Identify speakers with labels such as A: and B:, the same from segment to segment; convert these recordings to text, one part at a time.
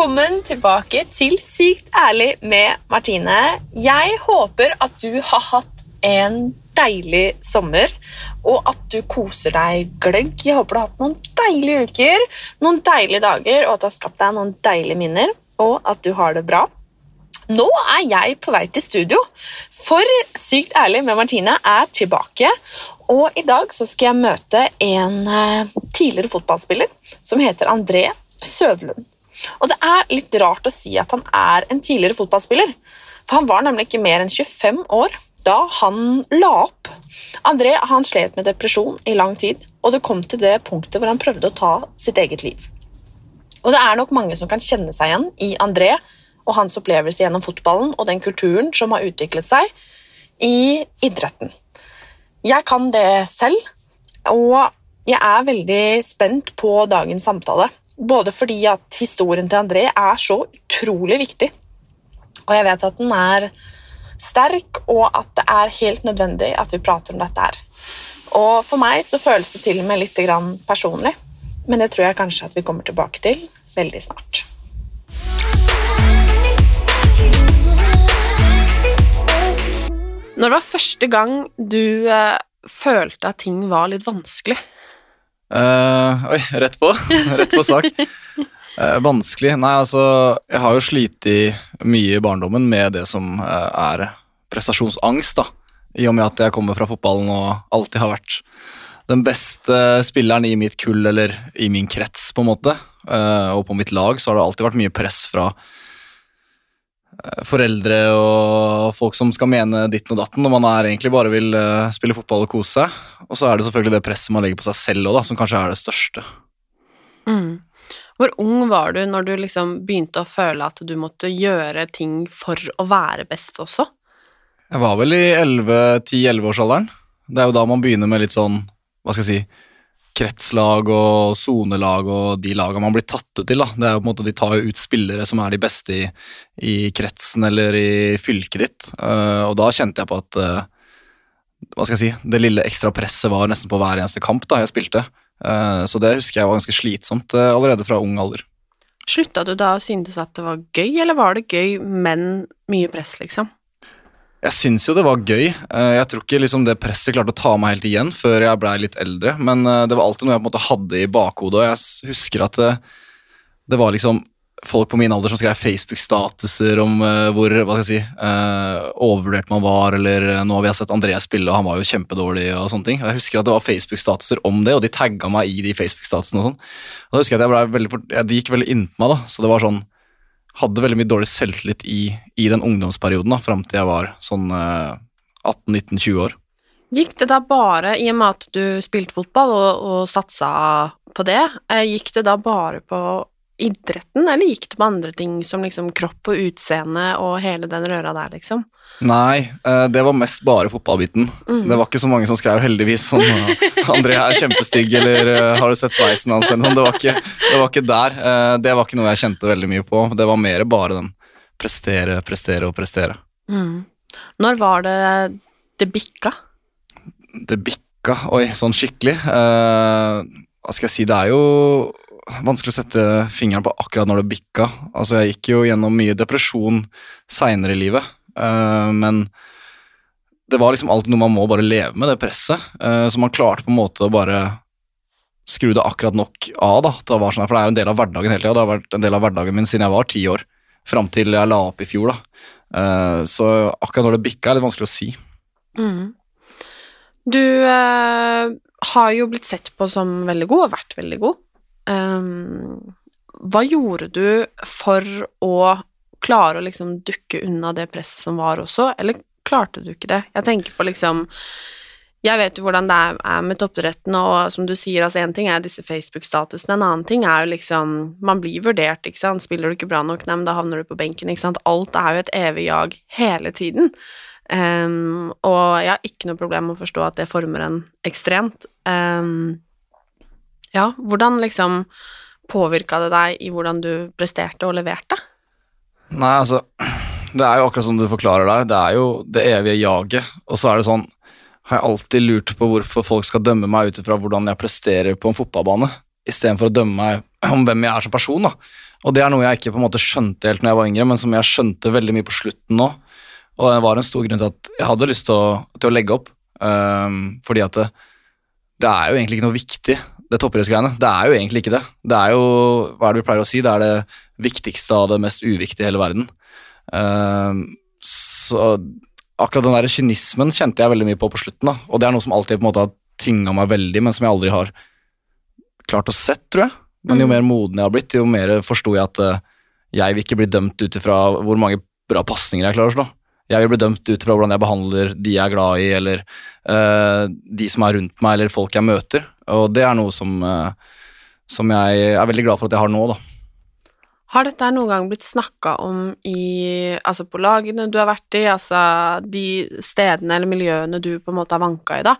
A: Velkommen tilbake til Sykt ærlig med Martine. Jeg håper at du har hatt en deilig sommer, og at du koser deg gløgg. Jeg håper du har hatt noen deilige uker, noen deilige dager, og at du har skapt deg noen deilige minner, og at du har det bra. Nå er jeg på vei til studio, for Sykt ærlig med Martine er tilbake. Og i dag så skal jeg møte en eh, tidligere fotballspiller som heter André Sødlund. Og det er litt rart å si at han er en tidligere fotballspiller, for han var nemlig ikke mer enn 25 år da han la opp. André han slet med depresjon i lang tid, og det kom til det punktet hvor han prøvde å ta sitt eget liv. Og det er nok mange som kan kjenne seg igjen i André og hans opplevelse gjennom fotballen og den kulturen som har utviklet seg i idretten. Jeg kan det selv, og jeg er veldig spent på dagens samtale. Både fordi at historien til André er så utrolig viktig, og jeg vet at den er sterk, og at det er helt nødvendig at vi prater om dette her. Og for meg så føles det til og med litt personlig, men det tror jeg kanskje at vi kommer tilbake til veldig snart. Når det var første gang du eh, følte at ting var litt vanskelig?
B: Eh, oi, rett på. rett på sak. Uh, vanskelig? Nei, altså Jeg har jo slitt mye i barndommen med det som uh, er prestasjonsangst, da. I og med at jeg kommer fra fotballen og alltid har vært den beste spilleren i mitt kull eller i min krets, på en måte. Og på mitt lag så har det alltid vært mye press fra eh, foreldre og folk som skal mene ditten og datten, når man er egentlig bare vil eh, spille fotball og kose seg. Og så er det selvfølgelig det presset man legger på seg selv òg, som kanskje er det største.
A: Mm. Hvor ung var du når du liksom begynte å føle at du måtte gjøre ting for å være best også?
B: Jeg var vel i 10-11-årsalderen. Det er jo da man begynner med litt sånn, hva skal jeg si, kretslag og sonelag og de lagene man blir tatt ut til. da. Det er jo på en måte De tar jo ut spillere som er de beste i, i kretsen eller i fylket ditt. Uh, og da kjente jeg på at uh, hva skal jeg si, det lille ekstra presset var nesten på hver eneste kamp da jeg spilte. Uh, så det husker jeg var ganske slitsomt allerede fra ung alder.
A: Slutta du da å synes at det var gøy, eller var det gøy, men mye press, liksom?
B: Jeg syns jo det var gøy. Eh, Jeg tror ikke liksom det presset klarte å ta meg helt igjen før jeg blei litt eldre, men eh, det var alltid noe jeg på en måte hadde i bakhodet, og jeg husker at det, det var liksom folk på min alder som skrev Facebook-statuser om eh, hvor hva skal jeg si, eh, overvurdert man var, eller eh, nå har vi sett Andreas spille, og han var jo kjempedårlig, og sånne ting. Jeg husker at det var Facebook-statuser om det, og de tagga meg i de Facebook-statusene og sånn. Og da husker jeg at jeg ble veldig, ja, gikk veldig innpå meg, da, så det var sånn hadde veldig mye dårlig selvtillit i, i den ungdomsperioden, da, fram til jeg var sånn eh, 18-19-20 år.
A: Gikk det da bare, i og med at du spilte fotball og, og satsa på det, eh, gikk det da bare på idretten, eller gikk det på andre ting som liksom kropp og utseende og hele den røra der, liksom?
B: Nei, eh, det var mest bare fotballbiten.
A: Mm.
B: Det var ikke så mange som skrev heldigvis sånn André er kjempestygg, eller eh, har du sett sveisen hans, eller noe. Det var ikke, det var ikke der. Det var ikke noe jeg kjente veldig mye på. Det var mer bare den prestere, prestere og prestere.
A: Mm. Når var det det bikka?
B: Det bikka, oi, sånn skikkelig. Hva skal jeg si, det er jo vanskelig å sette fingeren på akkurat når det bikka. Altså, jeg gikk jo gjennom mye depresjon seinere i livet, uh, men det var liksom alltid noe man må bare leve med, det presset. Uh, så man klarte på en måte å bare skru det akkurat nok av. da, det sånn, For det er jo en del av hverdagen hele tida. Det har vært en del av hverdagen min siden jeg var ti år. Fram til jeg la opp i fjor. da. Uh, så akkurat når det bikka, er litt vanskelig å si.
A: Mm. Du har jo blitt sett på som veldig god, og vært veldig god. Um, hva gjorde du for å klare å liksom dukke unna det presset som var også, eller klarte du ikke det? Jeg tenker på liksom jeg vet jo hvordan det er med toppidretten, og som du sier, altså én ting er disse Facebook-statusene, en annen ting er jo liksom Man blir vurdert, ikke sant. Spiller du ikke bra nok, nei, men da havner du på benken, ikke sant. Alt er jo et evig jag hele tiden. Um, og jeg har ikke noe problem med å forstå at det former en ekstremt. Um, ja, hvordan liksom påvirka det deg i hvordan du presterte og leverte?
B: Nei, altså Det er jo akkurat som du forklarer der. Det er jo det evige jaget. Og så er det sånn Har jeg alltid lurt på hvorfor folk skal dømme meg ut ifra hvordan jeg presterer på en fotballbane, istedenfor å dømme meg om hvem jeg er som person. da. Og det er noe jeg ikke på en måte skjønte helt når jeg var yngre, men som jeg skjønte veldig mye på slutten nå. Og det var en stor grunn til at jeg hadde lyst til å, til å legge opp. Um, fordi at det, det, er jo egentlig ikke noe viktig, det toppidrettsgreiene. Det er jo egentlig ikke det. Det er jo, hva er det vi pleier å si, det er det viktigste av det mest uviktige i hele verden. Uh, så akkurat den der kynismen kjente jeg veldig mye på på slutten, da. og det er noe som alltid på en måte har tynga meg veldig, men som jeg aldri har klart å sett, tror jeg. Men jo mm. mer moden jeg har blitt, jo mer forsto jeg at uh, jeg vil ikke bli dømt ut ifra hvor mange bra pasninger jeg klarer å slå. Jeg vil bli dømt ut fra hvordan jeg behandler de jeg er glad i, eller uh, de som er rundt meg, eller folk jeg møter. Og det er noe som, uh, som jeg er veldig glad for at jeg har nå, da.
A: Har dette noen gang blitt snakka om i Altså på lagene du har vært i, altså de stedene eller miljøene du på en måte har vanka i, da?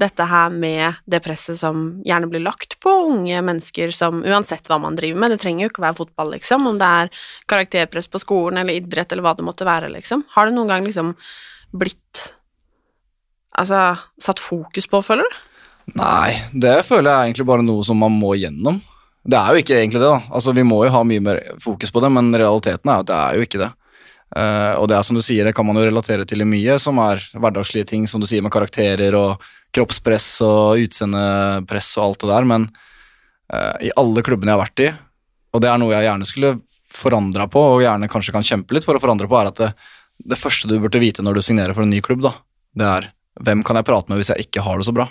A: Dette her med det presset som gjerne blir lagt på unge mennesker som Uansett hva man driver med, det trenger jo ikke være fotball, liksom, om det er karakterpress på skolen eller idrett eller hva det måtte være, liksom. Har det noen gang liksom blitt Altså satt fokus på, føler du?
B: Nei, det føler jeg egentlig bare noe som man må gjennom. Det er jo ikke egentlig det, da. Altså, vi må jo ha mye mer fokus på det, men realiteten er at det er jo ikke det. Uh, og det er som du sier, det kan man jo relatere til i mye, som er hverdagslige ting, som du sier med karakterer og kroppspress og utseendepress og alt det der, men uh, i alle klubbene jeg har vært i, og det er noe jeg gjerne skulle forandra på, og gjerne kanskje kan kjempe litt for å forandre på, er at det, det første du burde vite når du signerer for en ny klubb, da, det er hvem kan jeg prate med hvis jeg ikke har det så bra,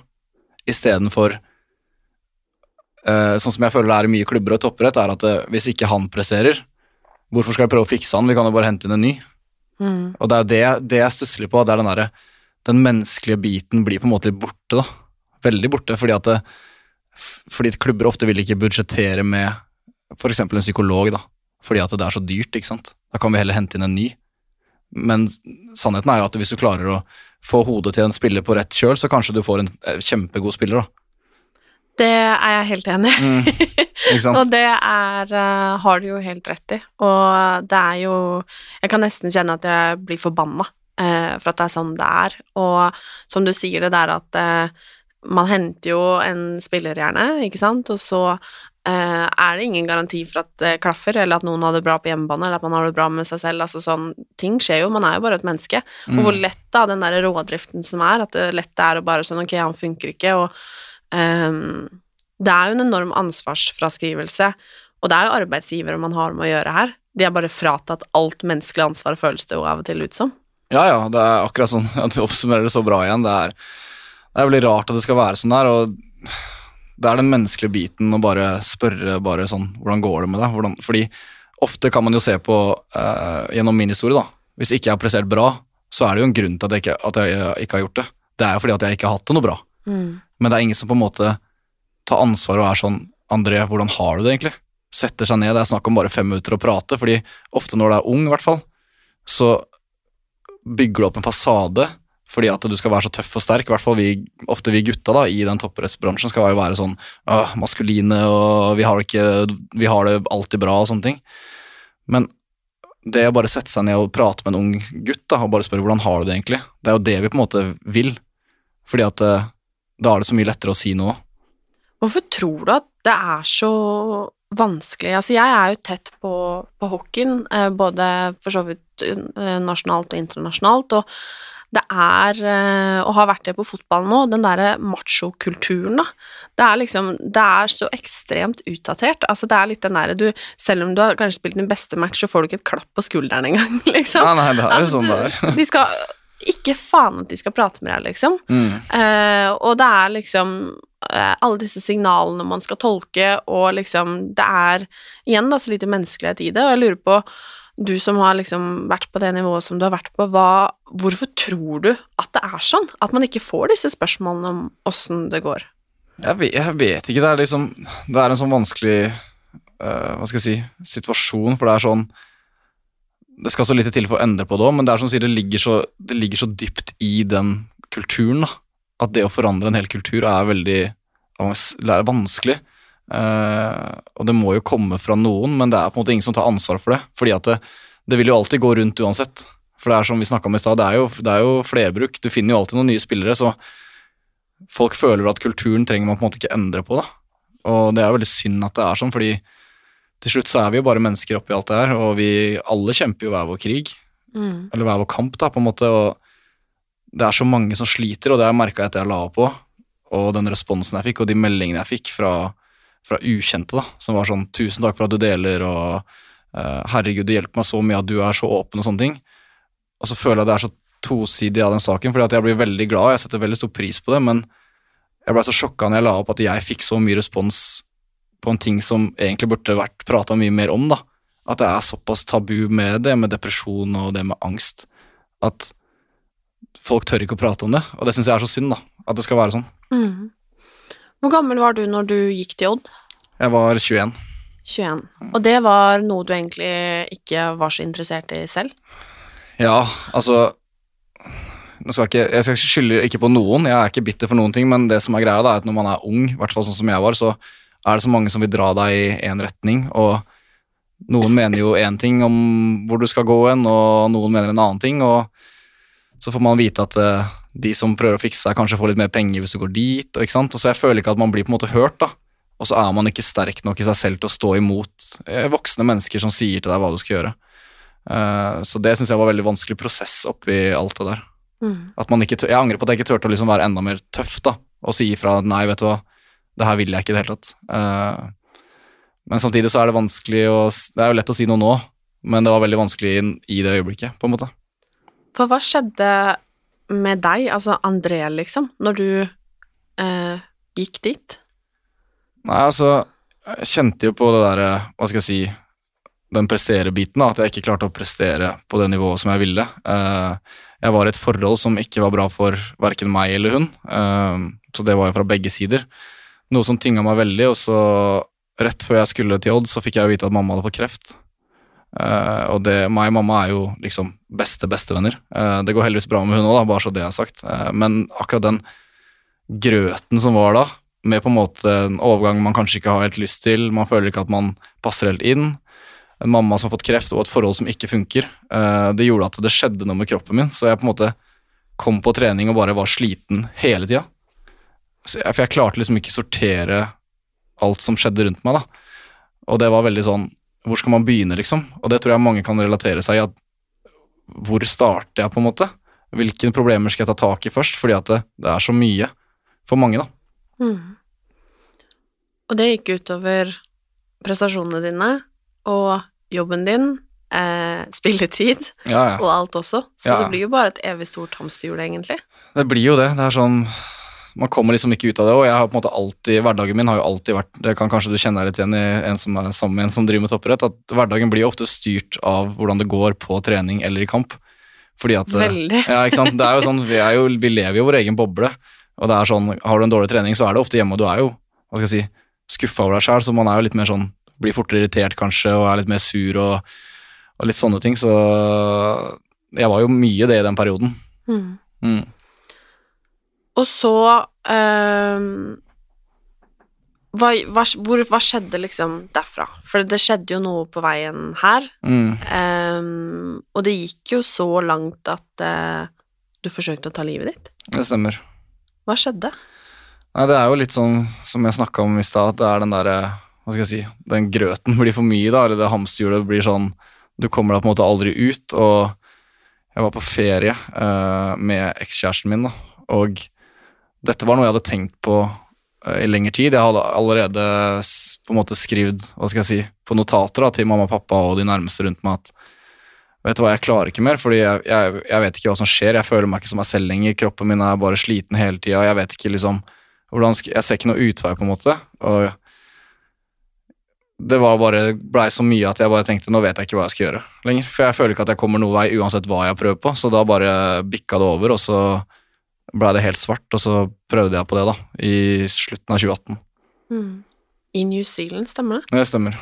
B: istedenfor sånn som jeg føler det er i mye klubber og toppidrett, er at uh, hvis ikke han presserer, hvorfor skal jeg prøve å fikse han? Vi kan jo bare hente inn en ny. Mm. Og det er det, det jeg stusslig på, det er den derre Den menneskelige biten blir på en måte litt borte, da. Veldig borte, fordi at det, fordi klubber ofte vil ikke budsjettere med f.eks. en psykolog, da. Fordi at det er så dyrt, ikke sant. Da kan vi heller hente inn en ny. Men sannheten er jo at hvis du klarer å få hodet til en spiller på rett kjøl, så kanskje du får en eh, kjempegod spiller, da.
A: Det er jeg helt enig i. Mm, og det er uh, har du jo helt rett i. Og det er jo Jeg kan nesten kjenne at jeg blir forbanna uh, for at det er sånn det er. Og som du sier, det der at uh, man henter jo en spiller, gjerne, ikke sant, og så er det ingen garanti for at det klaffer, eller at noen har det bra på hjemmebane, eller at man har det bra med seg selv. Altså sånn Ting skjer jo, man er jo bare et menneske. Mm. Og hvor lett da den der rådriften som er, at det lett er å bare sånn Ok, han funker ikke, og Um, det er jo en enorm ansvarsfraskrivelse, og det er jo arbeidsgivere man har med å gjøre her. De er bare fratatt alt menneskelig ansvar, føles det jo av og til ut som.
B: Ja, ja, det er akkurat sånn at du oppsummerer det så bra igjen. Det er, det er veldig rart at det skal være sånn her, og det er den menneskelige biten å bare spørre bare sånn Hvordan går det med deg? Hvordan, fordi ofte kan man jo se på uh, gjennom min historie, da. Hvis ikke jeg har prestert bra, så er det jo en grunn til at jeg ikke, at jeg ikke har gjort det. Det er jo fordi at jeg ikke har hatt det noe bra. Mm men det er ingen som på en måte tar ansvar og er sånn André, hvordan har du det egentlig? Setter seg ned, det er snakk om bare fem minutter å prate, fordi ofte når du er ung, i hvert fall, så bygger du opp en fasade fordi at du skal være så tøff og sterk. I hvert fall vi, ofte vi gutta da, i den topprettsbransjen skal jo være sånn øh, maskuline og vi har, ikke, vi har det alltid bra og sånne ting. Men det å bare sette seg ned og prate med en ung gutt da, og bare spørre hvordan har du det egentlig, det er jo det vi på en måte vil. Fordi at øh, da er det så mye lettere å si noe.
A: Hvorfor tror du at det er så vanskelig? Altså, jeg er jo tett på, på hockeyen, eh, både for så vidt eh, nasjonalt og internasjonalt, og det er, eh, og har vært det på fotballen nå, den derre machokulturen, da. Det er liksom Det er så ekstremt utdatert. Altså, det er litt den derre du Selv om du har kanskje spilt din beste match, så får du ikke et klapp på skulderen engang, liksom.
B: Nei, nei, det er jo
A: Altså,
B: sånn det er.
A: De skal Ikke faen at de skal prate med deg, liksom.
B: Mm.
A: Uh, og det er liksom uh, alle disse signalene man skal tolke, og liksom Det er igjen da så lite menneskelighet i det, og jeg lurer på du som har liksom vært på det nivået som du har vært på, hva, hvorfor tror du at det er sånn? At man ikke får disse spørsmålene om åssen det går?
B: Jeg vet, jeg vet ikke. Det er liksom Det er en sånn vanskelig uh, Hva skal jeg si situasjon, for det er sånn Det skal så lite til for å endre på det òg, men det er som sier, det ligger, så, det ligger så dypt i den kulturen da, at det å forandre en hel kultur er veldig det er vanskelig. Uh, og det må jo komme fra noen, men det er på en måte ingen som tar ansvar for det. Fordi at det, det vil jo alltid gå rundt uansett. For det er som vi snakka om i stad, det, det er jo flerbruk. Du finner jo alltid noen nye spillere, så folk føler at kulturen trenger man på en måte ikke endre på. da. Og det er jo veldig synd at det er sånn, fordi til slutt så er vi jo bare mennesker oppi alt det her, og vi alle kjemper jo hver vår krig,
A: Mm.
B: eller hver vår kamp, da, på en måte. og det er så mange som sliter, og det har jeg merka etter jeg la opp på, og den responsen jeg fikk, og de meldingene jeg fikk fra, fra ukjente, da, som var sånn 'tusen takk for at du deler', og eh, 'herregud, du hjelper meg så mye at du er så åpen', og sånne ting. Og så føler jeg det er så tosidig av den saken, fordi at jeg blir veldig glad, og jeg setter veldig stor pris på det, men jeg ble så sjokka når jeg la opp at jeg fikk så mye respons på en ting som egentlig burde vært prata mye mer om, da. At det er såpass tabu med det, med depresjon og det med angst, at folk tør ikke å prate om det. Og det syns jeg er så synd, da. At det skal være sånn.
A: Mm. Hvor gammel var du når du gikk til Odd?
B: Jeg var 21.
A: 21. Og det var noe du egentlig ikke var så interessert i selv?
B: Ja, altså jeg skal ikke, jeg skal skylde ikke på noen, jeg er ikke bitter for noen ting, men det som er greia, da, er at når man er ung, i hvert fall sånn som jeg var, så er det så mange som vil dra deg i én retning, og noen mener jo én ting om hvor du skal gå hen, og noen mener en annen ting, og så får man vite at eh, de som prøver å fikse deg, kanskje får litt mer penger hvis du går dit, og ikke sant, og så jeg føler ikke at man blir på en måte hørt, da. Og så er man ikke sterk nok i seg selv til å stå imot eh, voksne mennesker som sier til deg hva du skal gjøre. Eh, så det syns jeg var en veldig vanskelig prosess oppi alt det der.
A: Mm.
B: At man ikke jeg angrer på at jeg ikke turte å liksom være enda mer tøff da, og si ifra at nei, vet du hva, det her vil jeg ikke i det hele tatt. Eh, men samtidig så er det vanskelig å Det er jo lett å si noe nå, men det var veldig vanskelig i, det øyeblikket, på en måte.
A: For hva skjedde med deg, altså André, liksom, når du eh, gikk dit?
B: Nei, altså, jeg kjente jo på det derre, hva skal jeg si, den prestere-biten, da, at jeg ikke klarte å prestere på det nivået som jeg ville. Eh, jeg var i et forhold som ikke var bra for verken meg eller hun, så det var jo fra begge sider. Noe som tynga meg veldig, og så rett før jeg skulle til Odd, så fikk jeg vite at mamma hadde fått kreft. Uh, og det, meg og mamma er jo liksom beste bestevenner. Uh, det går heldigvis bra med hun òg, bare så det er sagt. Uh, men akkurat den grøten som var da, med på en måte en overgang man kanskje ikke har helt lyst til, man føler ikke at man passer helt inn, en mamma som har fått kreft og et forhold som ikke funker, det gjorde at det skjedde noe med kroppen min, så jeg på en måte kom på trening og bare var sliten hele tida. Så jeg- For jeg klarte liksom ikke sortere alt som skjedde rundt meg, da. Og det var veldig sånn Hvor skal man begynne, liksom? Og det tror jeg mange kan relatere seg i. at Hvor starter jeg, på en måte? Hvilke problemer skal jeg ta tak i først? Fordi at det, det er så mye for mange, da.
A: Mm. Og det gikk utover prestasjonene dine og jobben din, eh, spilletid
B: Ja, ja.
A: og alt også. Så
B: Ja.
A: det blir jo bare et evig stort hamsterhjul, egentlig.
B: Det blir jo det. Det er sånn Man kommer liksom ikke ut av det, og jeg har på en måte alltid hverdagen min har jo alltid vært Det kan kanskje du kjenne deg litt igjen i en som er sammen med en som driver med toppidrett, at hverdagen blir ofte styrt av hvordan det går på trening eller i kamp. Fordi at
A: Veldig.
B: Ja, ikke sant. Det er jo sånn, vi, er jo, vi lever jo vår egen boble, og det er sånn Har du en dårlig trening, så er det ofte hjemme, og du er jo hva skal jeg si, skuffa over deg sjøl, så man er jo litt mer sånn Blir fortere irritert kanskje, og er litt mer sur og, og litt sånne ting. Så jeg var jo mye det i den perioden.
A: Mm.
B: Mm.
A: Og så um, hva, hva, hvor, hva skjedde liksom derfra? For det skjedde jo noe på veien her.
B: Mm.
A: Um, og det gikk jo så langt at uh, du forsøkte å ta livet ditt.
B: Det stemmer.
A: Hva skjedde?
B: Nei, det er jo litt sånn som jeg snakka om i stad, at det er den derre Hva skal jeg si Den grøten blir for mye, da, eller det hamsterhjulet blir sånn Du kommer deg på en måte aldri ut, og Jeg var på ferie uh, med ekskjæresten min, da, og dette var noe jeg hadde tenkt på eh, i lengre tid. Jeg hadde allerede på en måte skrevet hva skal jeg si, på notater da, til mamma og pappa og de nærmeste rundt meg at vet du hva, jeg klarer ikke mer, fordi jeg, jeg, jeg vet ikke hva som skjer. Jeg føler meg ikke som meg selv lenger. Kroppen min er bare sliten hele tida. Jeg vet ikke liksom hvordan Jeg ser ikke noe utvei, på en måte. Og det var blei så mye at jeg bare tenkte nå vet jeg ikke hva jeg skal gjøre lenger. For jeg føler ikke at jeg kommer noen vei uansett hva jeg prøver på, så da bare bikka det over, og så blei det helt svart, og så prøvde jeg på det, da, i slutten av 2018.
A: Mm. I New Zealand, stemmer det?
B: Det stemmer.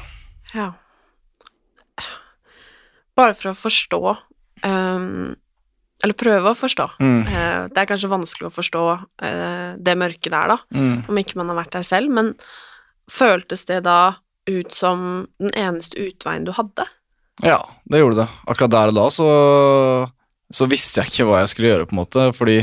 A: Ja. Bare for å forstå um, Eller prøve å forstå.
B: Mm.
A: Uh, det er kanskje vanskelig å forstå uh, det mørket der, da,
B: Mm.
A: om ikke man har vært der selv, men føltes det da ut som den eneste utveien du hadde?
B: Ja, det gjorde det. Akkurat der og da så, så visste jeg ikke hva jeg skulle gjøre, på en måte, fordi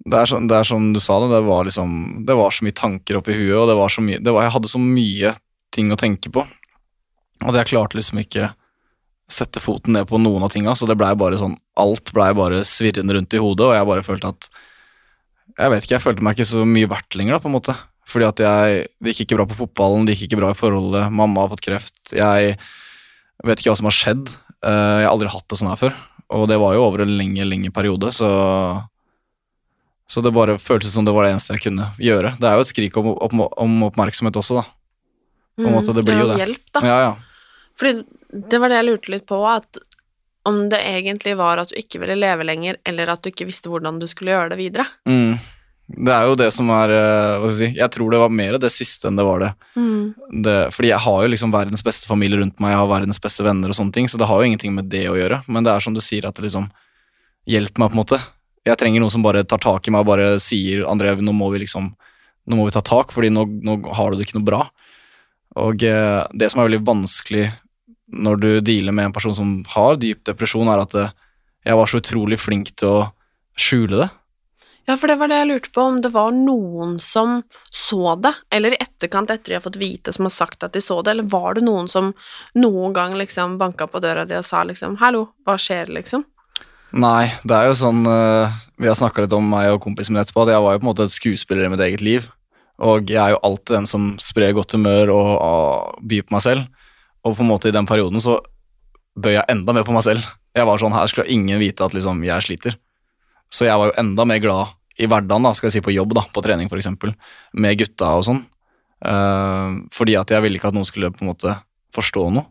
B: det er, sånn, det er som du sa det, det var liksom Det var så mye tanker oppi huet, og det var så mye var, Jeg hadde så mye ting å tenke på, og jeg klarte liksom ikke sette foten ned på noen av tinga, så det blei bare sånn Alt blei bare svirrende rundt i hodet, og jeg bare følte at Jeg vet ikke, jeg følte meg ikke så mye verdt lenger, da, på en måte. Fordi at jeg Det gikk ikke bra på fotballen, det gikk ikke bra i forholdet, mamma har fått kreft, jeg vet ikke hva som har skjedd. Eh, Jeg har aldri hatt det sånn her før, og det var jo over en lenge, lenge periode, så Så det bare føltes som det var det eneste jeg kunne gjøre. Det er jo et skrik om, om, om oppmerksomhet også, da. På en måte, det blir
A: Ja,
B: jo det.
A: Hjelp, da.
B: Ja, ja.
A: Fordi det var det jeg lurte litt på, at om det egentlig var at du ikke ville leve lenger, eller at du ikke visste hvordan du skulle gjøre det videre.
B: Mm. Det er jo det som er eh, Hva skal jeg si Jeg tror det var mer det siste enn det var det. det fordi jeg har jo liksom verdens beste familie rundt meg, jeg har verdens beste venner og sånne ting, så det har jo ingenting med det å gjøre. Men det er som du sier, at det liksom hjelper meg, på en måte. Jeg trenger noen som bare tar tak i meg og bare sier André, nå må vi liksom Nå må vi ta tak, fordi nå, nå har du det ikke noe bra. Og eh, det som er veldig vanskelig når du dealer med en person som har dyp depresjon, er at eh, jeg var så utrolig flink til å skjule det.
A: Ja, for det var det jeg lurte på, om det var noen som så det, eller i etterkant etter de har fått vite, som har sagt at de så det, eller var det noen som noen gang liksom banka på døra di og sa liksom 'hallo, hva skjer', liksom?
B: Nei, det er jo sånn eh, Vi har snakka litt om meg og kompisen min etterpå, at jeg var jo på en måte et skuespiller i mitt eget liv. Og jeg er jo alltid den som sprer godt humør og, og byr på meg selv. Og på en måte i den perioden så bøy jeg enda mer på meg selv. Jeg var sånn, Her skulle ingen vite at liksom jeg sliter. Så jeg var jo enda mer glad i hverdagen, da, skal jeg si på jobb, da, på trening f.eks., med gutta og sånn. Uh, fordi at jeg ville ikke at noen skulle på en måte forstå noe,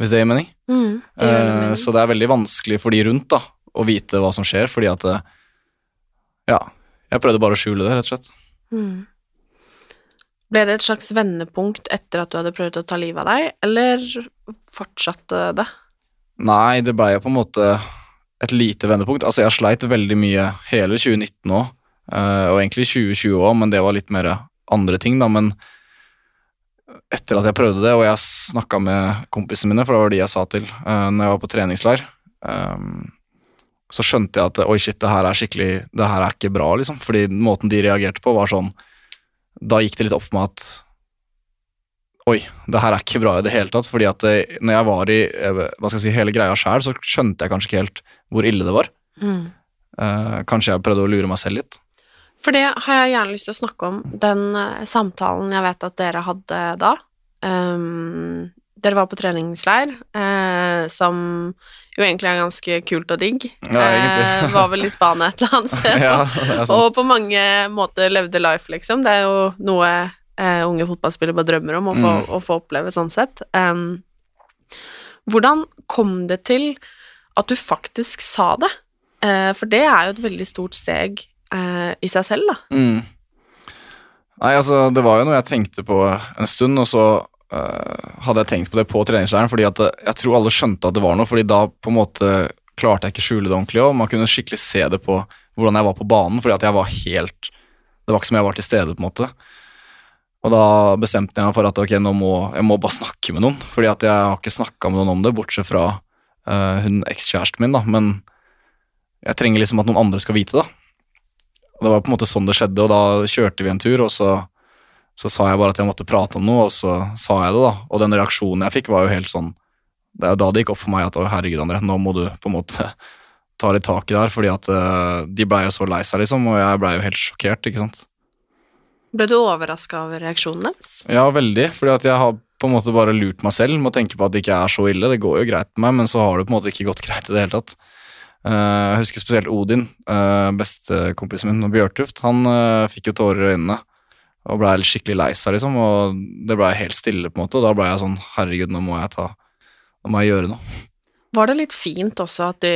B: hvis det gir mening.
A: Mm, det
B: gir
A: mening.
B: Uh, så det er veldig vanskelig for de rundt da, å vite hva som skjer, fordi at eh, Ja, jeg prøvde bare å skjule det, rett og slett.
A: Mm. Ble det et slags vendepunkt etter at du hadde prøvd å ta livet av deg, eller fortsatte det?
B: Nei, det blei jo på en måte et lite vendepunkt. Altså, jeg sleit veldig mye hele 2019 òg, og egentlig 2020 òg, men det var litt mer andre ting, da. Men etter at jeg prøvde det, og jeg snakka med kompisene mine, for det var de jeg sa til uh, når jeg var på treningsleir, ehm, så skjønte jeg at oi, shit, det her er skikkelig Det her er ikke bra, liksom. Fordi måten de reagerte på, var sånn Da gikk det litt opp for meg at Oi, det her er ikke bra i det hele tatt. Fordi at det, når jeg var i eh, hva skal jeg si, hele greia sjæl, så skjønte jeg kanskje ikke helt hvor ille det var.
A: Mm.
B: Eh, kanskje jeg prøvde å lure meg selv litt.
A: For det har jeg gjerne lyst til å snakke om, den eh, samtalen jeg vet at dere hadde da. Ehm, dere var på treningsleir, eh, som jo egentlig er ganske kult og digg.
B: Ja.
A: Eh, var vel i Spania et eller annet sted.
B: Ja,
A: og på mange måter levde life, liksom. Det er jo noe eh, unge fotballspillere bare drømmer om å få,
B: Mm.
A: å få oppleve sånn sett. Um, hvordan kom det til at du faktisk sa det? Eh, for det er jo et veldig stort steg eh, i seg selv, da.
B: Mm. Nei, altså, det var jo noe jeg tenkte på en stund, og så hadde jeg tenkt på det på treningsleiren, fordi at eh, jeg tror alle skjønte at det var noe, fordi da på en måte klarte jeg ikke skjule det ordentlig, og man kunne skikkelig se det på hvordan jeg var på banen, fordi at jeg var helt Det var ikke som jeg var til stede, på en måte. Og da bestemte jeg meg for at ok, nå må jeg må bare snakke med noen, fordi at jeg har ikke snakka med noen om det, bortsett fra uh, hun ekskjæresten min, da, men jeg trenger liksom at noen andre skal vite det. Og det var på en måte sånn det skjedde, og da kjørte vi en tur, og så, så sa jeg bare at jeg måtte prate om noe, og så sa jeg det, da. Og den reaksjonen jeg fikk, var jo helt sånn Det er jo da det gikk opp for meg at å, herregud, André, nå må du på en måte ta litt tak i der, fordi at eh, de blei jo så lei seg, liksom, og jeg blei jo helt sjokkert, ikke sant.
A: Ble du overraska over reaksjonen deres?
B: Ja, veldig, fordi at jeg har på en måte bare lurt meg selv med å tenke på at det ikke er så ille. Det går jo greit med meg, men så har det på en måte ikke gått greit i det hele tatt. Eh, jeg husker spesielt Odin, uh, bestekompisen min, og Bjørtuft. Han eh, fikk jo tårer i øynene og blei skikkelig lei seg, liksom. Og det blei helt stille, på en måte. Og da blei jeg sånn herregud, nå må jeg ta Nå må jeg gjøre noe.
A: Var det litt fint også at de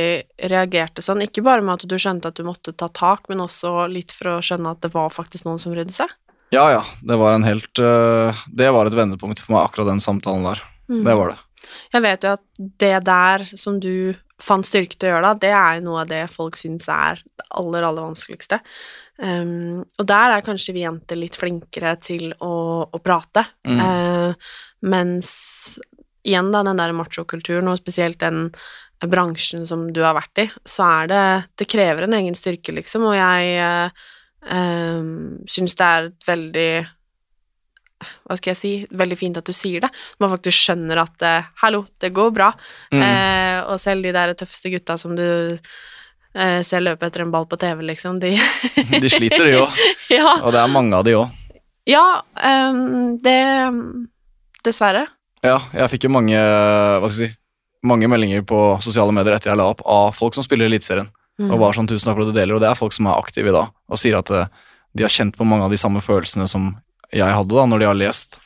A: reagerte sånn, ikke bare med at du skjønte at du måtte ta tak, men også litt for å skjønne at det var faktisk noen som brydde seg?
B: Ja, ja. Det var en helt eh, Det var et vendepunkt for meg, akkurat den samtalen der.
A: Mm.
B: Det var det.
A: Jeg vet jo at det der som du fant styrke til å gjøre da, det er jo noe av det folk syns er det aller, aller vanskeligste. Um, og der er kanskje vi jenter litt flinkere til å, å prate,
B: Mm.
A: uh, mens igjen da, den der machokulturen, og spesielt den bransjen som du har vært i, så er det Det krever en egen styrke, liksom, og jeg uh, um, syns det er et veldig hva skal jeg si, veldig fint at du sier det. Man faktisk skjønner at eh, 'hallo, det går bra'.
B: Mm.
A: Eh, og selv de der tøffeste gutta som du eh, jeg løper etter en ball på TV, liksom, de
B: De sliter, de òg.
A: Ja,
B: Og det er mange av de òg.
A: ja um, det Dessverre.
B: Ja, jeg fikk jo mange, hva skal jeg si, mange meldinger på sosiale medier etter jeg la opp av folk som spiller Eliteserien.
A: Mm.
B: Og bare sånn 'tusen takk for at du deler', og det er folk som er aktive i dag, og sier at eh, de har kjent på mange av de samme følelsene som jeg hadde da, når de har lest.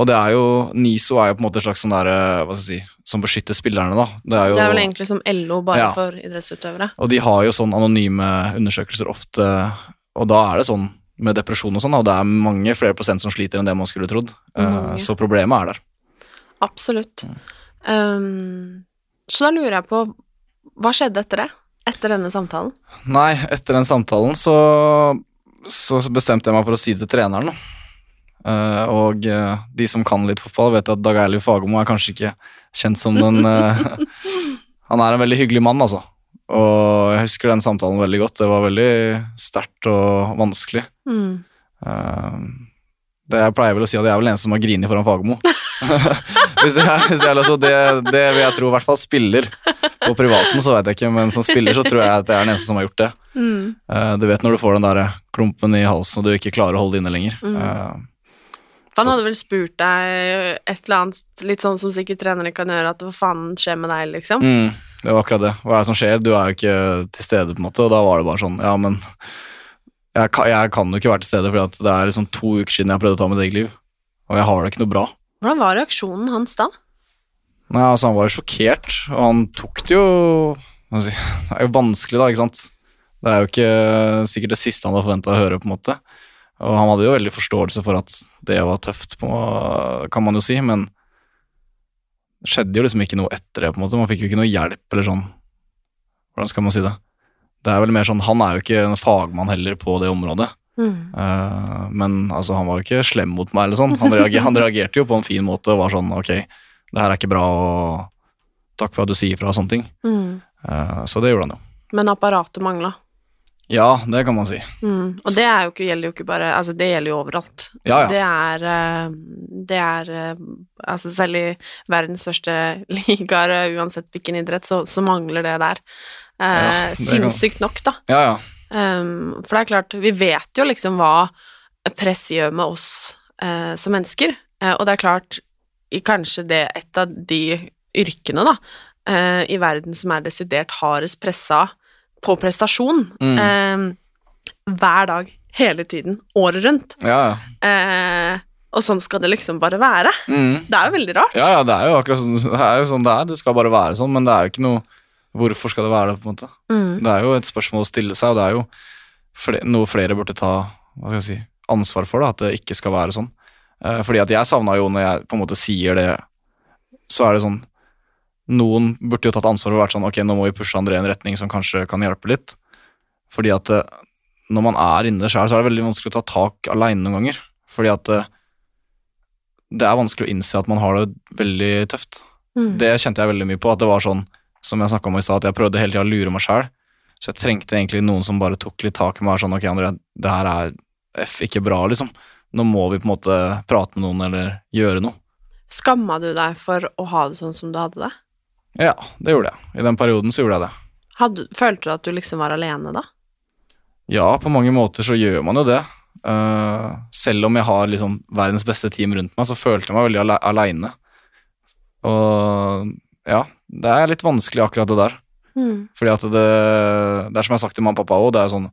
B: Og det er jo, NISO er jo på en måte et slags sånn der, eh, hva skal jeg si, som beskytter spillerne, da. Det er jo
A: Det er vel egentlig som LO, bare
B: Ja.
A: for idrettsutøvere.
B: Og de har jo sånn anonyme undersøkelser ofte, og da er det sånn med depresjon og sånn, og det er mange flere prosent som sliter enn det man skulle trodd. Mm,
A: ja.
B: Så problemet er der.
A: Absolutt. Ehm, så da lurer jeg på Hva skjedde etter det? Etter denne samtalen?
B: Nei, etter den samtalen så, så bestemte jeg meg for å si det til treneren. da. Eh, og uh, de som kan litt fotball, vet at Dag Eiliv Fagermo er kanskje ikke kjent som den uh, Han er en veldig hyggelig mann, altså. Og jeg husker den samtalen veldig godt. Det var veldig sterkt og vanskelig.
A: Mm.
B: Det jeg pleier vel å si at jeg er vel den eneste som har grinet foran Fagermo. hvis det, er, hvis det, er altså, det, det vil jeg tro, i hvert fall spiller. På privaten så vet jeg ikke, men som spiller så tror jeg at jeg er den eneste som har gjort det.
A: Mm.
B: Du vet når du får den der klumpen i halsen og du ikke klarer å holde det inne lenger.
A: Mm. For han hadde vel spurt deg et eller annet, litt sånn som sikkert trenere kan gjøre, at hva faen skjer med deg, liksom?
B: mm, det var akkurat det. Hva er det som skjer? Du er jo ikke til stede, på en måte. Og da var det bare sånn, ja, men jeg, jeg kan jo ikke være til stede, for det er liksom to uker siden jeg prøvde å ta mitt eget liv. Og jeg har det ikke noe bra.
A: Hvordan var reaksjonen hans da?
B: Nei, altså Han var jo sjokkert, og han tok det jo Det er jo vanskelig, da, ikke sant. Det er jo ikke sikkert det siste han hadde forventa å høre, på en måte. Og han hadde jo veldig forståelse for at det var tøft, på, kan man jo si, men det skjedde jo liksom ikke noe etter det, på en måte. Man fikk jo ikke noe hjelp, eller sånn. Hvordan skal man si det? Det er vel mer sånn, Han er jo ikke en fagmann heller på det området.
A: Mm.
B: Uh, men altså, han var jo ikke slem mot meg, eller sånn. Han, reager, han reagerte jo på en fin måte og var sånn ok, det her er ikke bra, og takk for at du sier fra og sånne ting.
A: Mm.
B: Uh, så det gjorde han jo.
A: Men apparatet mangla.
B: Ja, det kan man si.
A: Mm. Og det er jo ikke, gjelder jo ikke bare Altså, det gjelder jo overalt.
B: Ja, ja.
A: Det er eh, Det er eh, Altså, selv i verdens største ligaer, eh, uansett hvilken idrett, så, så mangler det der. Eh,
B: det kan-
A: Sinnssykt nok, da.
B: Ja, ja.
A: Um, for det er klart, vi vet jo liksom hva press gjør med oss eh, som mennesker, eh, og det er klart, i kanskje det et av de yrkene, da, i verden som er desidert hardest pressa på prestasjon,
B: Mm.
A: eh, hver dag, hele tiden, året rundt.
B: Ja.
A: Eh, og sånn skal det liksom bare være.
B: Mm.
A: Det er jo veldig rart.
B: Ja, ja, det er jo akkurat sånn det er. jo sånn det er. Det skal bare være sånn, men det er jo ikke noe Hvorfor skal det være det, på en måte?
A: Mm.
B: Det er jo et spørsmål å stille seg, og det er jo flere, noe flere burde ta hva skal jeg si, ansvar for, da, at det ikke skal være sånn. Eh, fordi at jeg savna jo, når jeg på en måte sier det, så er det sånn Noen burde jo tatt ansvar og vært sånn Ok, nå må vi pushe André i en retning som kanskje kan hjelpe litt. Fordi at eh, når man er inne sjøl, så er det veldig vanskelig å ta tak aleine noen ganger. Fordi at eh, det er vanskelig å innse at man har det veldig tøft.
A: Mm.
B: Det kjente jeg veldig mye på, at det var sånn, som jeg snakka om i stad, at jeg prøvde hele tida å lure meg sjæl. Så jeg trengte egentlig noen som bare tok litt tak i meg og var sånn, ok, André, det her er F ikke bra, liksom. Nå må vi på en måte prate med noen eller gjøre noe.
A: Skamma du deg for å ha det sånn som du hadde det?
B: Ja, det gjorde jeg. I den perioden så gjorde jeg det.
A: Hadde, følte du at du liksom var alene da?
B: Ja, på mange måter så gjør man jo det. Uh, selv om jeg har liksom verdens beste team rundt meg, så følte jeg meg veldig ale aleine. Og ja, det er litt vanskelig akkurat det der.
A: Mm.
B: Fordi at det, det er som jeg har sagt til mamma og pappa òg, det er sånn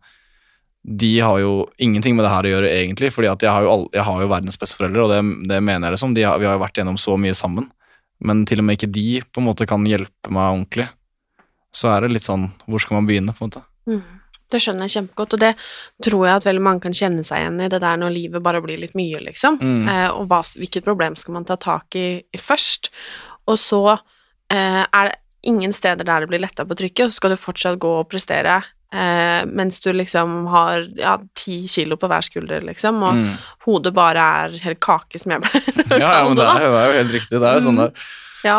B: De har jo ingenting med det her å gjøre, egentlig, fordi at jeg har jo, all, jeg har jo verdens besteforeldre, og det, det mener jeg liksom. Har, vi har jo vært gjennom så mye sammen. Men til og med ikke de på en måte kan hjelpe meg ordentlig. Så er det litt sånn Hvor skal man begynne, på en måte?
A: Mm. Det skjønner jeg kjempegodt, og det tror jeg at veldig mange kan kjenne seg igjen i, det der når livet bare blir litt mye, liksom.
B: Mm.
A: Eh, og hva, hvilket problem skal man ta tak i, i først? Og så eh, er det ingen steder der det blir letta på trykket, og så skal du fortsatt gå og prestere eh, mens du liksom har ja, ti kilo på hver skulder, liksom, og
B: Mm.
A: hodet bare er helt kake, som jeg å
B: Ja, ja, men det er, det jo helt riktig. Det er jo sånn der.
A: Ja.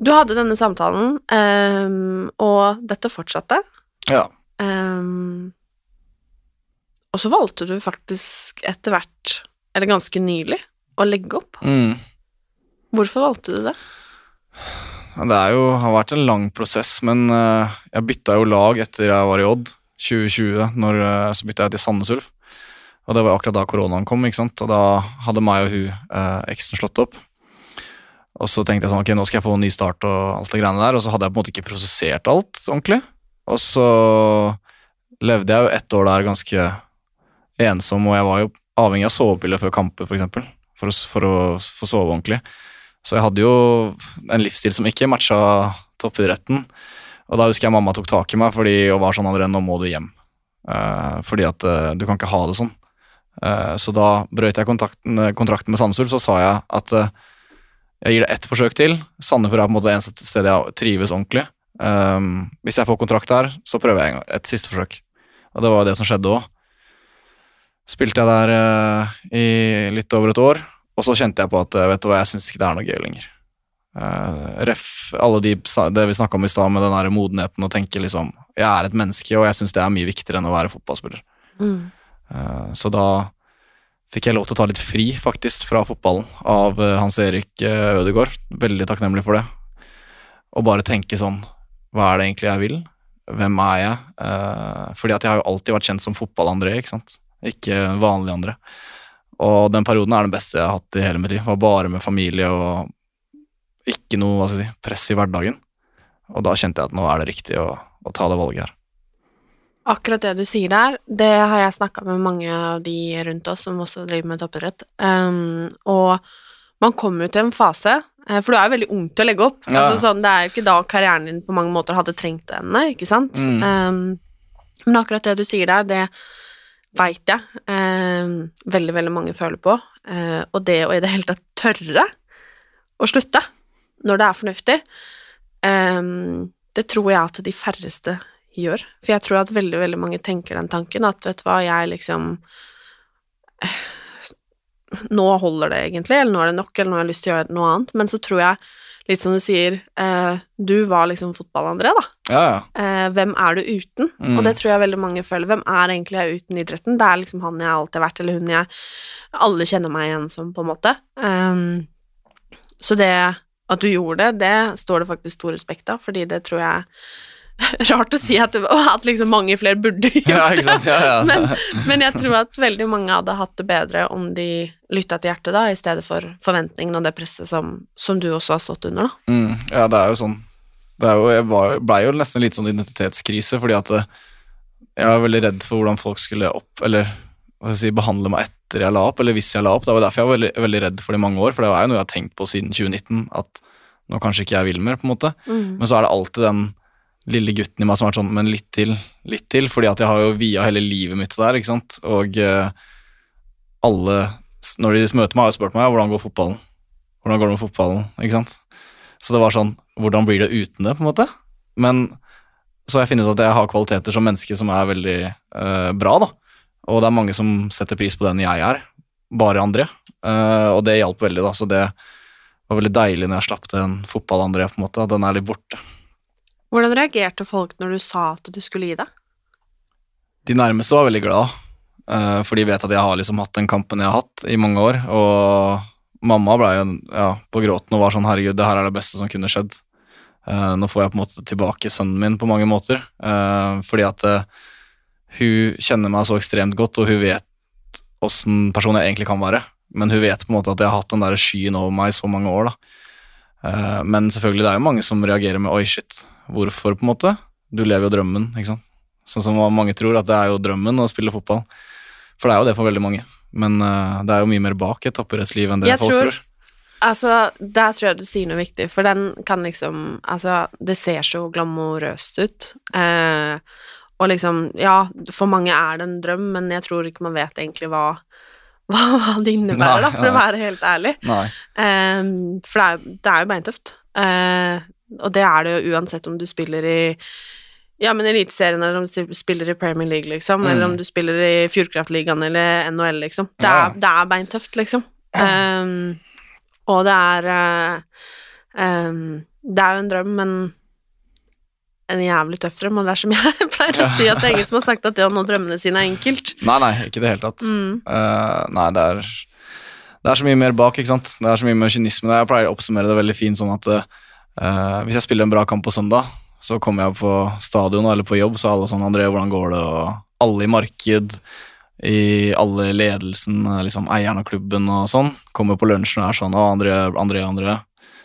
A: Du hadde denne samtalen, um, og dette fortsatte.
B: Ja.
A: Um, og så valgte du faktisk etter hvert, eller ganske nylig, å legge opp.
B: Mm.
A: Hvorfor valgte du det?
B: Det jo, har vært en lang prosess, men eh, jeg bytta jo lag etter jeg var i Odd 2020. Når, eh, så bytta jeg til Sandnes Ulf. Og det var akkurat da koronaen kom, ikke sant? og da hadde meg og hun, eh, eksen, slått opp. Og så tenkte jeg sånn, ok, nå skal jeg få en ny start og alt det greiene der, og så hadde jeg på en måte ikke prosessert alt ordentlig. Og så levde jeg jo ett år der ganske ensom, og jeg var jo avhengig av sovepiller før kamper, for eksempel, for for å få sove ordentlig. Så jeg hadde jo en livsstil som ikke matcha toppidretten. Og da husker jeg mamma tok tak i meg fordi, og var sånn André, nå må du hjem. Uh, fordi at uh, du kan ikke ha det sånn. Uh, så da brøt jeg kontakten, kontrakten med Sandnes så sa jeg at jeg gir det ett forsøk til. Sandefjord er på en måte det eneste stedet jeg trives ordentlig. Um, hvis jeg får kontrakt der, så prøver jeg et siste forsøk. Og det var jo det som skjedde òg. Spilte jeg der i litt over et år, og så kjente jeg på at eh, vet du hva, jeg syns ikke det er noe gøy lenger. Uh, ref alle de, det vi snakka om i stad med den der modenheten å tenke liksom Jeg er et menneske, og jeg syns det er mye viktigere enn å være fotballspiller.
A: Mm.
B: Uh, så da fikk jeg lov til å ta litt fri, faktisk, fra fotballen av Hans Erik Ødegaard. Veldig takknemlig for det. Og bare tenke sånn Hva er det egentlig jeg vil? Hvem er jeg? Uh, fordi at jeg har jo alltid vært kjent som fotball-André, ikke sant? Ikke vanlig André. Og den perioden er den beste jeg har hatt i hele mitt liv. Var bare med familie og ikke noe si, press i hverdagen. Og da kjente jeg at nå er det riktig å, å ta det valget her.
A: Akkurat det du sier der, det har jeg snakka med mange av de rundt oss som også driver med toppidrett. Um, og man kommer jo til en fase, eh, for du er jo veldig ung til å legge opp.
B: Ja.
A: Altså, sånn, det er jo ikke da karrieren din på mange måter hadde trengt det ende, ikke sant?
B: Mm.
A: Um, men akkurat det du sier der, det veit jeg eh, veldig, veldig mange føler på. Eh, og det å i det hele tatt tørre å slutte når det er fornuftig, eh, det tror jeg at de færreste gjør. For jeg tror at veldig, veldig mange tenker den tanken at vet du hva, jeg liksom eh, Nå holder det egentlig, eller nå er det nok, eller nå har jeg lyst til å gjøre noe annet. Men så tror jeg, litt som du sier, eh, du var liksom fotball-André, da.
B: Ja, ja.
A: Eh, hvem er du uten?
B: Mm.
A: Og det tror jeg veldig mange føler. Hvem er egentlig jeg uten idretten? Det er liksom han jeg alltid har vært, eller hun jeg Alle kjenner meg igjen som, på en måte. Um, så det at du gjorde det, det står det faktisk stor respekt av, fordi det tror jeg Rart å si at, at liksom mange flere burde gjøre
B: sant? Ja, ja.
A: men, men jeg tror at veldig mange hadde hatt det bedre om de lytta til hjertet, da, i stedet for forventningene og det presset som, som du også har stått under, da.
B: Mm, ja, det er jo sånn det er jo, Jeg blei ble jo nesten litt sånn identitetskrise, fordi at eh, jeg var veldig redd for hvordan folk skulle opp, eller hva skal jeg si, behandle meg etter jeg la opp, eller hvis jeg la opp. Det var derfor jeg var veldig, veldig redd for det i mange år, for det var jo noe jeg har tenkt på siden 2019, at nå kanskje ikke jeg vil mer, på en måte.
A: Mm.
B: Men så er det alltid den lille gutten i meg som har vært sånn, men litt til, litt til, fordi at jeg har jo via hele livet mitt der, ikke sant, og eh, alle, når de møter meg, har jo spurt meg, hvordan går fotballen? Hvordan går det med fotballen, ikke sant? Så det var sånn, hvordan blir det uten det, på en måte? Men så har jeg funnet ut at jeg har kvaliteter som menneske som er veldig eh, bra, da. Og det er mange som setter pris på den jeg er, bare André. Eh, og det hjalp veldig, da, så det var veldig deilig når jeg slapp den fotball-André, på en måte, at den er litt borte.
A: Hvordan reagerte folk når du sa at du skulle gi deg?
B: De nærmeste var veldig glad, eh, for de vet at jeg har liksom hatt den kampen jeg har hatt i mange år. Og mamma ble jo ja, på gråten og var sånn 'herregud, det her er det beste som kunne skjedd'. Eh, nå får jeg på en måte tilbake sønnen min på mange måter, eh, fordi at hun kjenner meg så ekstremt godt, og hun vet åssen person jeg egentlig kan være. Men hun vet på en måte at jeg har hatt den der skyen over meg i så mange år. da. Men selvfølgelig, det er jo mange som reagerer med 'oi, shit', hvorfor, på en måte? Du lever jo drømmen, ikke sant. Sånn som mange tror, at det er jo drømmen å spille fotball. For det er jo det for veldig mange. Men uh, det er jo mye mer bak et toppidrettsliv enn det
A: Jeg
B: folk
A: tror-
B: tror.
A: Altså, der tror jeg du sier noe viktig, for den kan liksom Altså, det ser så glamorøst ut. Eh, og liksom, ja, for mange er det en drøm, men jeg tror ikke man vet egentlig hva, hva, hva det innebærer,
B: Nei,
A: da, for å være helt ærlig.
B: Nei.
A: Eh, for det er, det er jo beintøft. Eh, og det er det jo uansett om du spiller i ja, men Eliteserien, eller om du spiller i Premier League, liksom,
B: Mm.
A: eller om du spiller i Fjordkraftligaen eller NHL, liksom. Det
B: er, ja.
A: det er beintøft, liksom. Um, og det er uh, um, Det er jo en drøm, men en jævlig tøff drøm, og det er som jeg pleier å si, at det er ingen som har sagt at det å nå drømmene sine er enkelt.
B: Nei, nei, ikke i det hele tatt.
A: Mm.
B: Uh, nei, det er, det er så mye mer bak, ikke sant. Det er så mye mer kynisme. Jeg pleier å oppsummere det veldig fint sånn at eh, hvis jeg spiller en bra kamp på søndag, så kommer jeg på stadion eller på jobb, så er alle sånn 'André, hvordan går det?' og alle i marked, i alle ledelsen, eh, liksom eieren av klubben og sånn, kommer på lunsjen og er sånn 'Å, André, André, André'.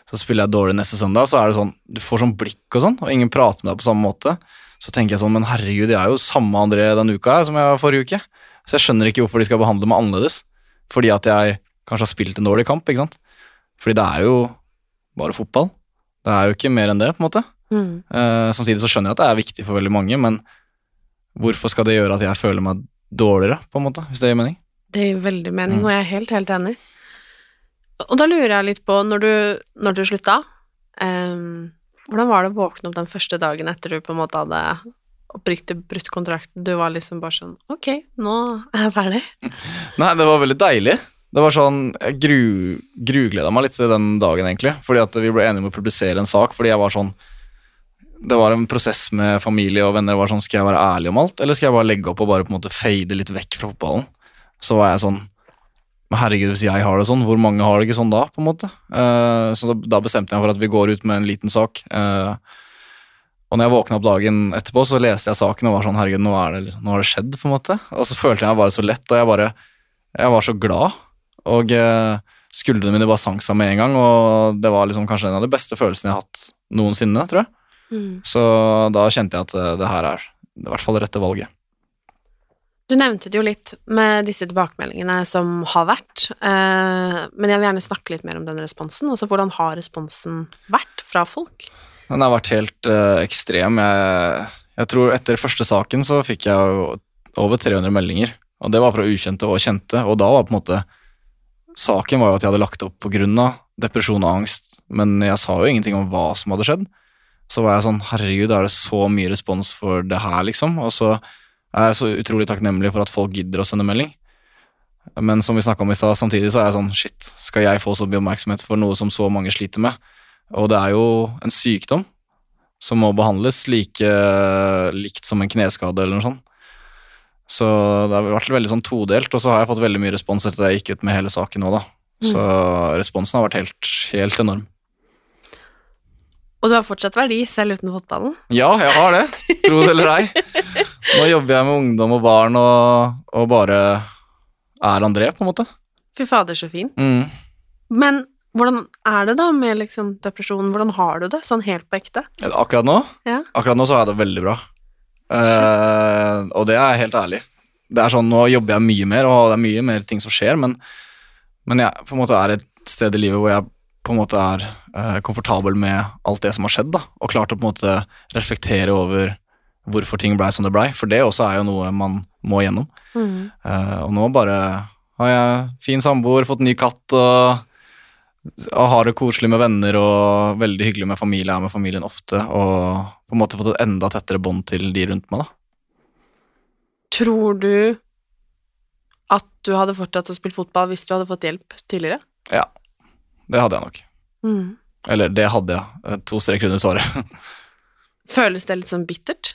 B: Så spiller jeg dårlig neste søndag, så er det sånn Du får sånn blikk og sånn, og ingen prater med deg på samme måte. Så tenker jeg sånn, men herregud, jeg er jo samme André denne uka her som jeg var forrige uke. Så jeg skjønner ikke hvorfor de skal behandle meg annerledes. Fordi at jeg kanskje har spilt en dårlig kamp, ikke sant. Fordi det er jo bare fotball. Det er jo ikke mer enn det, på en måte.
A: Mm.
B: Eh, samtidig så skjønner jeg at det er viktig for veldig mange, men hvorfor skal det gjøre at jeg føler meg dårligere, på en måte, hvis det gir mening?
A: Det gir veldig mening,
B: Mm.
A: og jeg er helt, helt enig. Og da lurer jeg litt på, når du, når du slutta, um, hvordan var det å våkne opp den første dagen etter du på en måte hadde oppriktig brutt kontrakten? Du var liksom bare sånn Ok, nå er jeg ferdig.
B: Nei, det var veldig deilig. Det var sånn, Jeg gru, grugleda meg litt til den dagen, egentlig. Fordi at vi ble enige om å publisere en sak. Fordi jeg var sånn Det var en prosess med familie og venner. Det var sånn, Skal jeg være ærlig om alt, eller skal jeg bare legge opp og bare på en måte fade litt vekk fra fotballen? Så var jeg sånn Men herregud, hvis jeg har det sånn, hvor mange har det ikke sånn da? på en måte? Uh, så da, da bestemte jeg for at vi går ut med en liten sak. Uh, og når jeg våkna opp dagen etterpå, så leste jeg saken og var sånn Herregud, nå, er det, liksom- nå har det skjedd, på en måte. Og så følte jeg meg bare så lett, og jeg bare Jeg var så glad. Og eh, skuldrene mine bare sank seg med en gang, og det var liksom kanskje en av de beste følelsene jeg har hatt noensinne, tror jeg.
A: Mm.
B: Så da kjente jeg at eh, det her er i hvert fall det rette valget.
A: Du nevnte det jo litt med disse tilbakemeldingene som har vært, eh, men jeg vil gjerne snakke litt mer om den responsen. Altså, hvordan har responsen vært fra folk?
B: Den har vært helt eh, ekstrem. Jeg, jeg tror etter første saken så fikk jeg over 300 meldinger, og det var fra ukjente og kjente, og da var på en måte Saken var jo at jeg hadde lagt opp av depresjon og angst, men jeg sa jo ingenting om hva som hadde skjedd. Så var jeg sånn, herregud, er det så mye respons for det her, liksom? Og så er jeg så utrolig takknemlig for at folk gidder å sende melding. Men som vi snakka om i stad, samtidig så er jeg sånn, shit, skal jeg få så mye oppmerksomhet for noe som så mange sliter med? Og det er jo en sykdom som må behandles like likt som en kneskade eller noe sånt. Så det har vært veldig sånn todelt, og så har jeg fått veldig mye respons etter at jeg gikk ut med hele saken nå, da. Så responsen har vært helt, helt enorm.
A: Og du har fortsatt verdi selv uten fotballen.
B: Ja, jeg har det. Tro det eller ei. Nå jobber jeg med ungdom og barn og, og bare er André, på en måte.
A: Fy fader, så fin.
B: Mm.
A: Men hvordan er det da med liksom depresjonen? Hvordan har du det, sånn helt på ekte?
B: Akkurat nå
A: Ja.
B: Akkurat nå så har jeg det veldig bra. Eh, og det er helt ærlig. Det er sånn, Nå jobber jeg mye mer, og det er mye mer ting som skjer, men, men jeg på en måte er et sted i livet hvor jeg på en måte er uh, komfortabel med alt det som har skjedd, da, og klart å på en måte reflektere over hvorfor ting blei som det blei, for det også er jo noe man må gjennom.
A: Mm.
B: Uh, og nå bare har jeg fin samboer, fått ny katt og har det koselig med venner og veldig hyggelig med familie, jeg er med familien ofte, og på en måte fått et enda tettere bånd til de rundt meg, da.
A: Tror du at du hadde fortsatt å spille fotball hvis du hadde fått hjelp tidligere?
B: Ja, det hadde jeg nok.
A: Mm.
B: Eller det hadde jeg. Eh, To streker under svaret.
A: Føles det litt sånn bittert?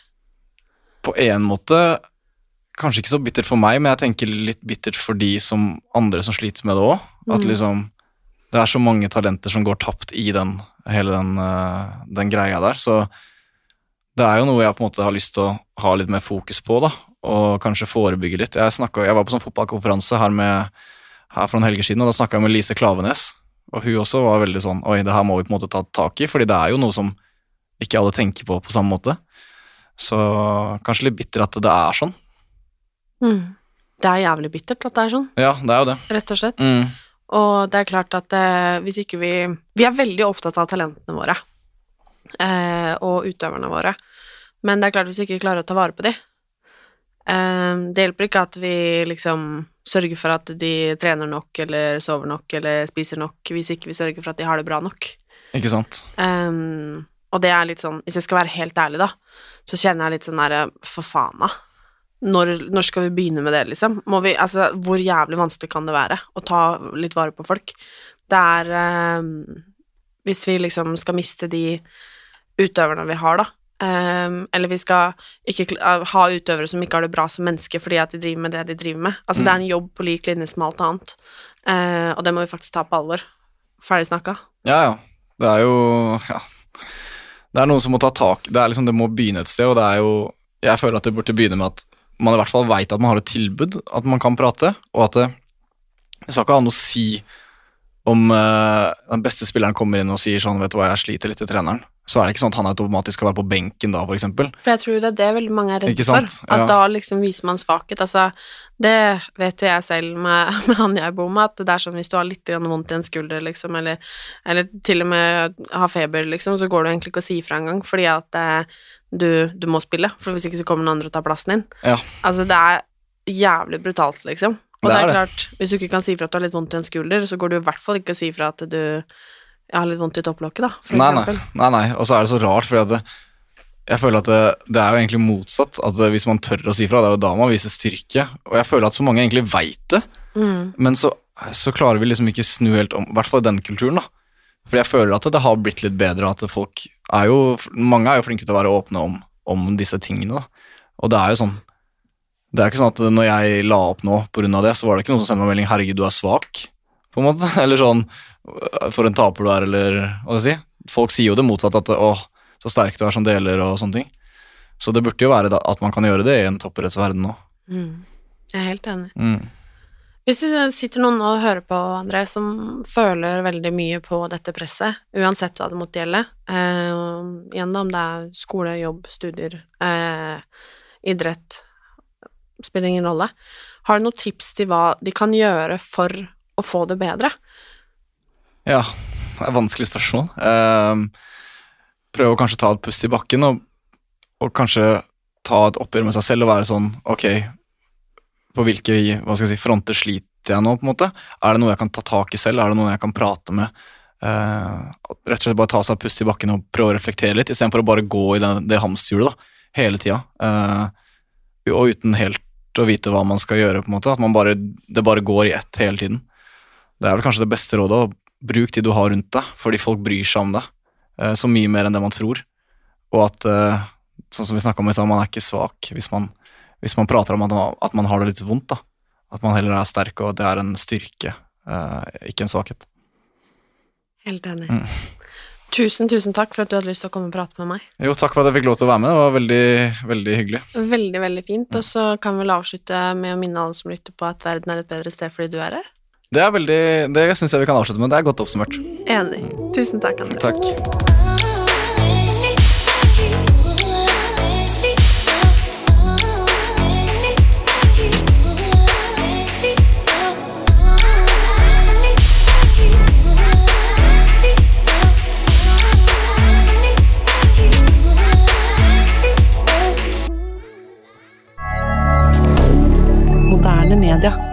B: På en måte kanskje ikke så bittert for meg, men jeg tenker litt bittert for de som andre som sliter med det òg. At
A: Mm.
B: liksom Det er så mange talenter som går tapt i den hele den, eh, den greia der. Så det er jo noe jeg på en måte har lyst til å ha litt mer fokus på, da. Og kanskje forebygge litt. Jeg, snakket, jeg var på sånn fotballkonferanse her, med, her for noen helger siden, og da snakka jeg med Lise Klavenes. Og hun også var veldig sånn Oi, det her må vi på en måte ta tak i, fordi det er jo noe som ikke alle tenker på på samme måte. Så kanskje litt bitter at det er sånn.
A: Mm. Det er jævlig bittert at det er sånn,
B: Ja, det er jo det.
A: rett og slett.
B: Mm.
A: Og det er klart at eh, hvis ikke vi Vi er veldig opptatt av talentene våre eh, og utøverne våre, men det er klart hvis vi ikke klarer å ta vare på de eh, Det hjelper ikke at vi liksom sørger for at de trener nok eller sover nok eller spiser nok, hvis ikke vi sørger for at de har det bra nok.
B: Ikke sant?
A: Um, og det er litt sånn, hvis jeg skal være helt ærlig, da, så kjenner jeg litt sånn derre For faen, da. Når, når skal vi begynne med det, liksom? Må vi, altså, hvor jævlig vanskelig kan det være å ta litt vare på folk? Det er eh, Hvis vi liksom skal miste de utøverne vi har, da, eh, eller vi skal ikke ha utøvere som ikke har det bra som mennesker fordi at de driver med det de driver med Altså, det er en jobb på lik linje som alt annet, eh, og det må vi faktisk ta på alvor. Ferdig snakka.
B: Ja, ja. Det er jo ja. Det er noen som må ta tak Det er liksom, det må begynne et sted, og det er jo Jeg føler at det burde begynne med at man i hvert fall veit at man har et tilbud, at man kan prate, og at det, det skal ikke ha noe å si om uh, den beste spilleren kommer inn og sier sånn, vet du hva, jeg sliter litt i treneren. Så er det ikke sånn at han automatisk skal være på benken da, for eksempel.
A: For jeg tror det er det veldig mange er redde for. At
B: Ja.
A: da liksom viser man svakhet. Altså, det vet jo jeg selv med, med han jeg bor med, at det er sånn hvis du har litt grann vondt i en skulder, liksom, eller, eller til og med har feber, liksom, så går du egentlig ikke og sier fra engang, fordi at eh, du, du må spille, for hvis ikke så kommer noen andre og tar plassen din.
B: Ja.
A: Altså, det er jævlig brutalt, liksom. Og
B: Det
A: det
B: er
A: klart,
B: det.
A: hvis du ikke kan si fra at du har litt vondt i en skulder, så går du i hvert fall ikke og sier fra at du har litt vondt i topplokket, da, for
B: Nei, nei,
A: eksempel.
B: nei, nei. Og så er det så rart, fordi at det, jeg føler at det, det er jo egentlig motsatt. At hvis man tør å si fra, det er jo da man viser styrke. Og jeg føler at så mange egentlig veit det,
A: Mm.
B: men så, så klarer vi liksom ikke snu helt om, i hvert fall i den kulturen, da. Fordi jeg føler at det har blitt litt bedre, at folk er jo Mange er jo flinke til å være åpne om, om disse tingene, da. Og det er jo sånn Det er ikke sånn at når jeg la opp nå av det, så var det ikke noen som sendte meg melding 'herregud, du er svak', på en måte. Eller sånn 'for en taper du er', eller hva skal jeg si. Folk sier jo det motsatte, at 'å, så sterk du er som deler', og sånne ting. Så det burde jo være at man kan gjøre det i en toppidrettsverden nå.
A: Mm. Jeg er helt enig.
B: Mm.
A: Hvis det sitter noen og hører på, André, som føler veldig mye på dette presset, uansett hva det måtte gjelde, eh, igjen da, om det er skole, jobb, studier, eh, idrett, spiller ingen rolle, har du noen tips til hva de kan gjøre for å få det bedre?
B: Ja, det er vanskelig spørsmål. Eh, prøve å kanskje ta et pust i bakken, og, og kanskje ta et oppgjør med seg selv og være sånn Ok, på hvilke hva skal jeg si, fronter sliter jeg nå, på en måte? Er det noe jeg kan ta tak i selv? Er det noe jeg kan prate med? Uh, rett og slett bare ta seg et pust i bakken og prøve å reflektere litt, istedenfor å bare gå i det, det hamsterhjulet da, hele tida. Uh, og uten helt å vite hva man skal gjøre, på en måte. At bare, det bare går i ett hele tiden. Det er vel kanskje det beste rådet. å Bruk de du har rundt deg, fordi folk bryr seg om deg. uh, Så mye mer enn det man tror. Og at, sånn som vi snakka om i stad, man er ikke svak hvis man, hvis man prater om at man, at man har det litt vondt. da. At man heller er sterk, og det er en styrke, eh, ikke en svakhet.
A: Helt enig.
B: Mm.
A: Tusen, tusen takk for at du hadde lyst til å komme og prate med meg.
B: Jo, takk for at jeg fikk lov til å være med. Det var veldig, veldig hyggelig.
A: Veldig, veldig fint. Og så kan vi vel avslutte med å minne alle som lytter på at verden er et bedre sted fordi du er her.
B: Det er veldig, det syns jeg vi kan avslutte med. Det er godt oppsummert.
A: Enig. Tusen takk, André.
B: Takk.
C: rien.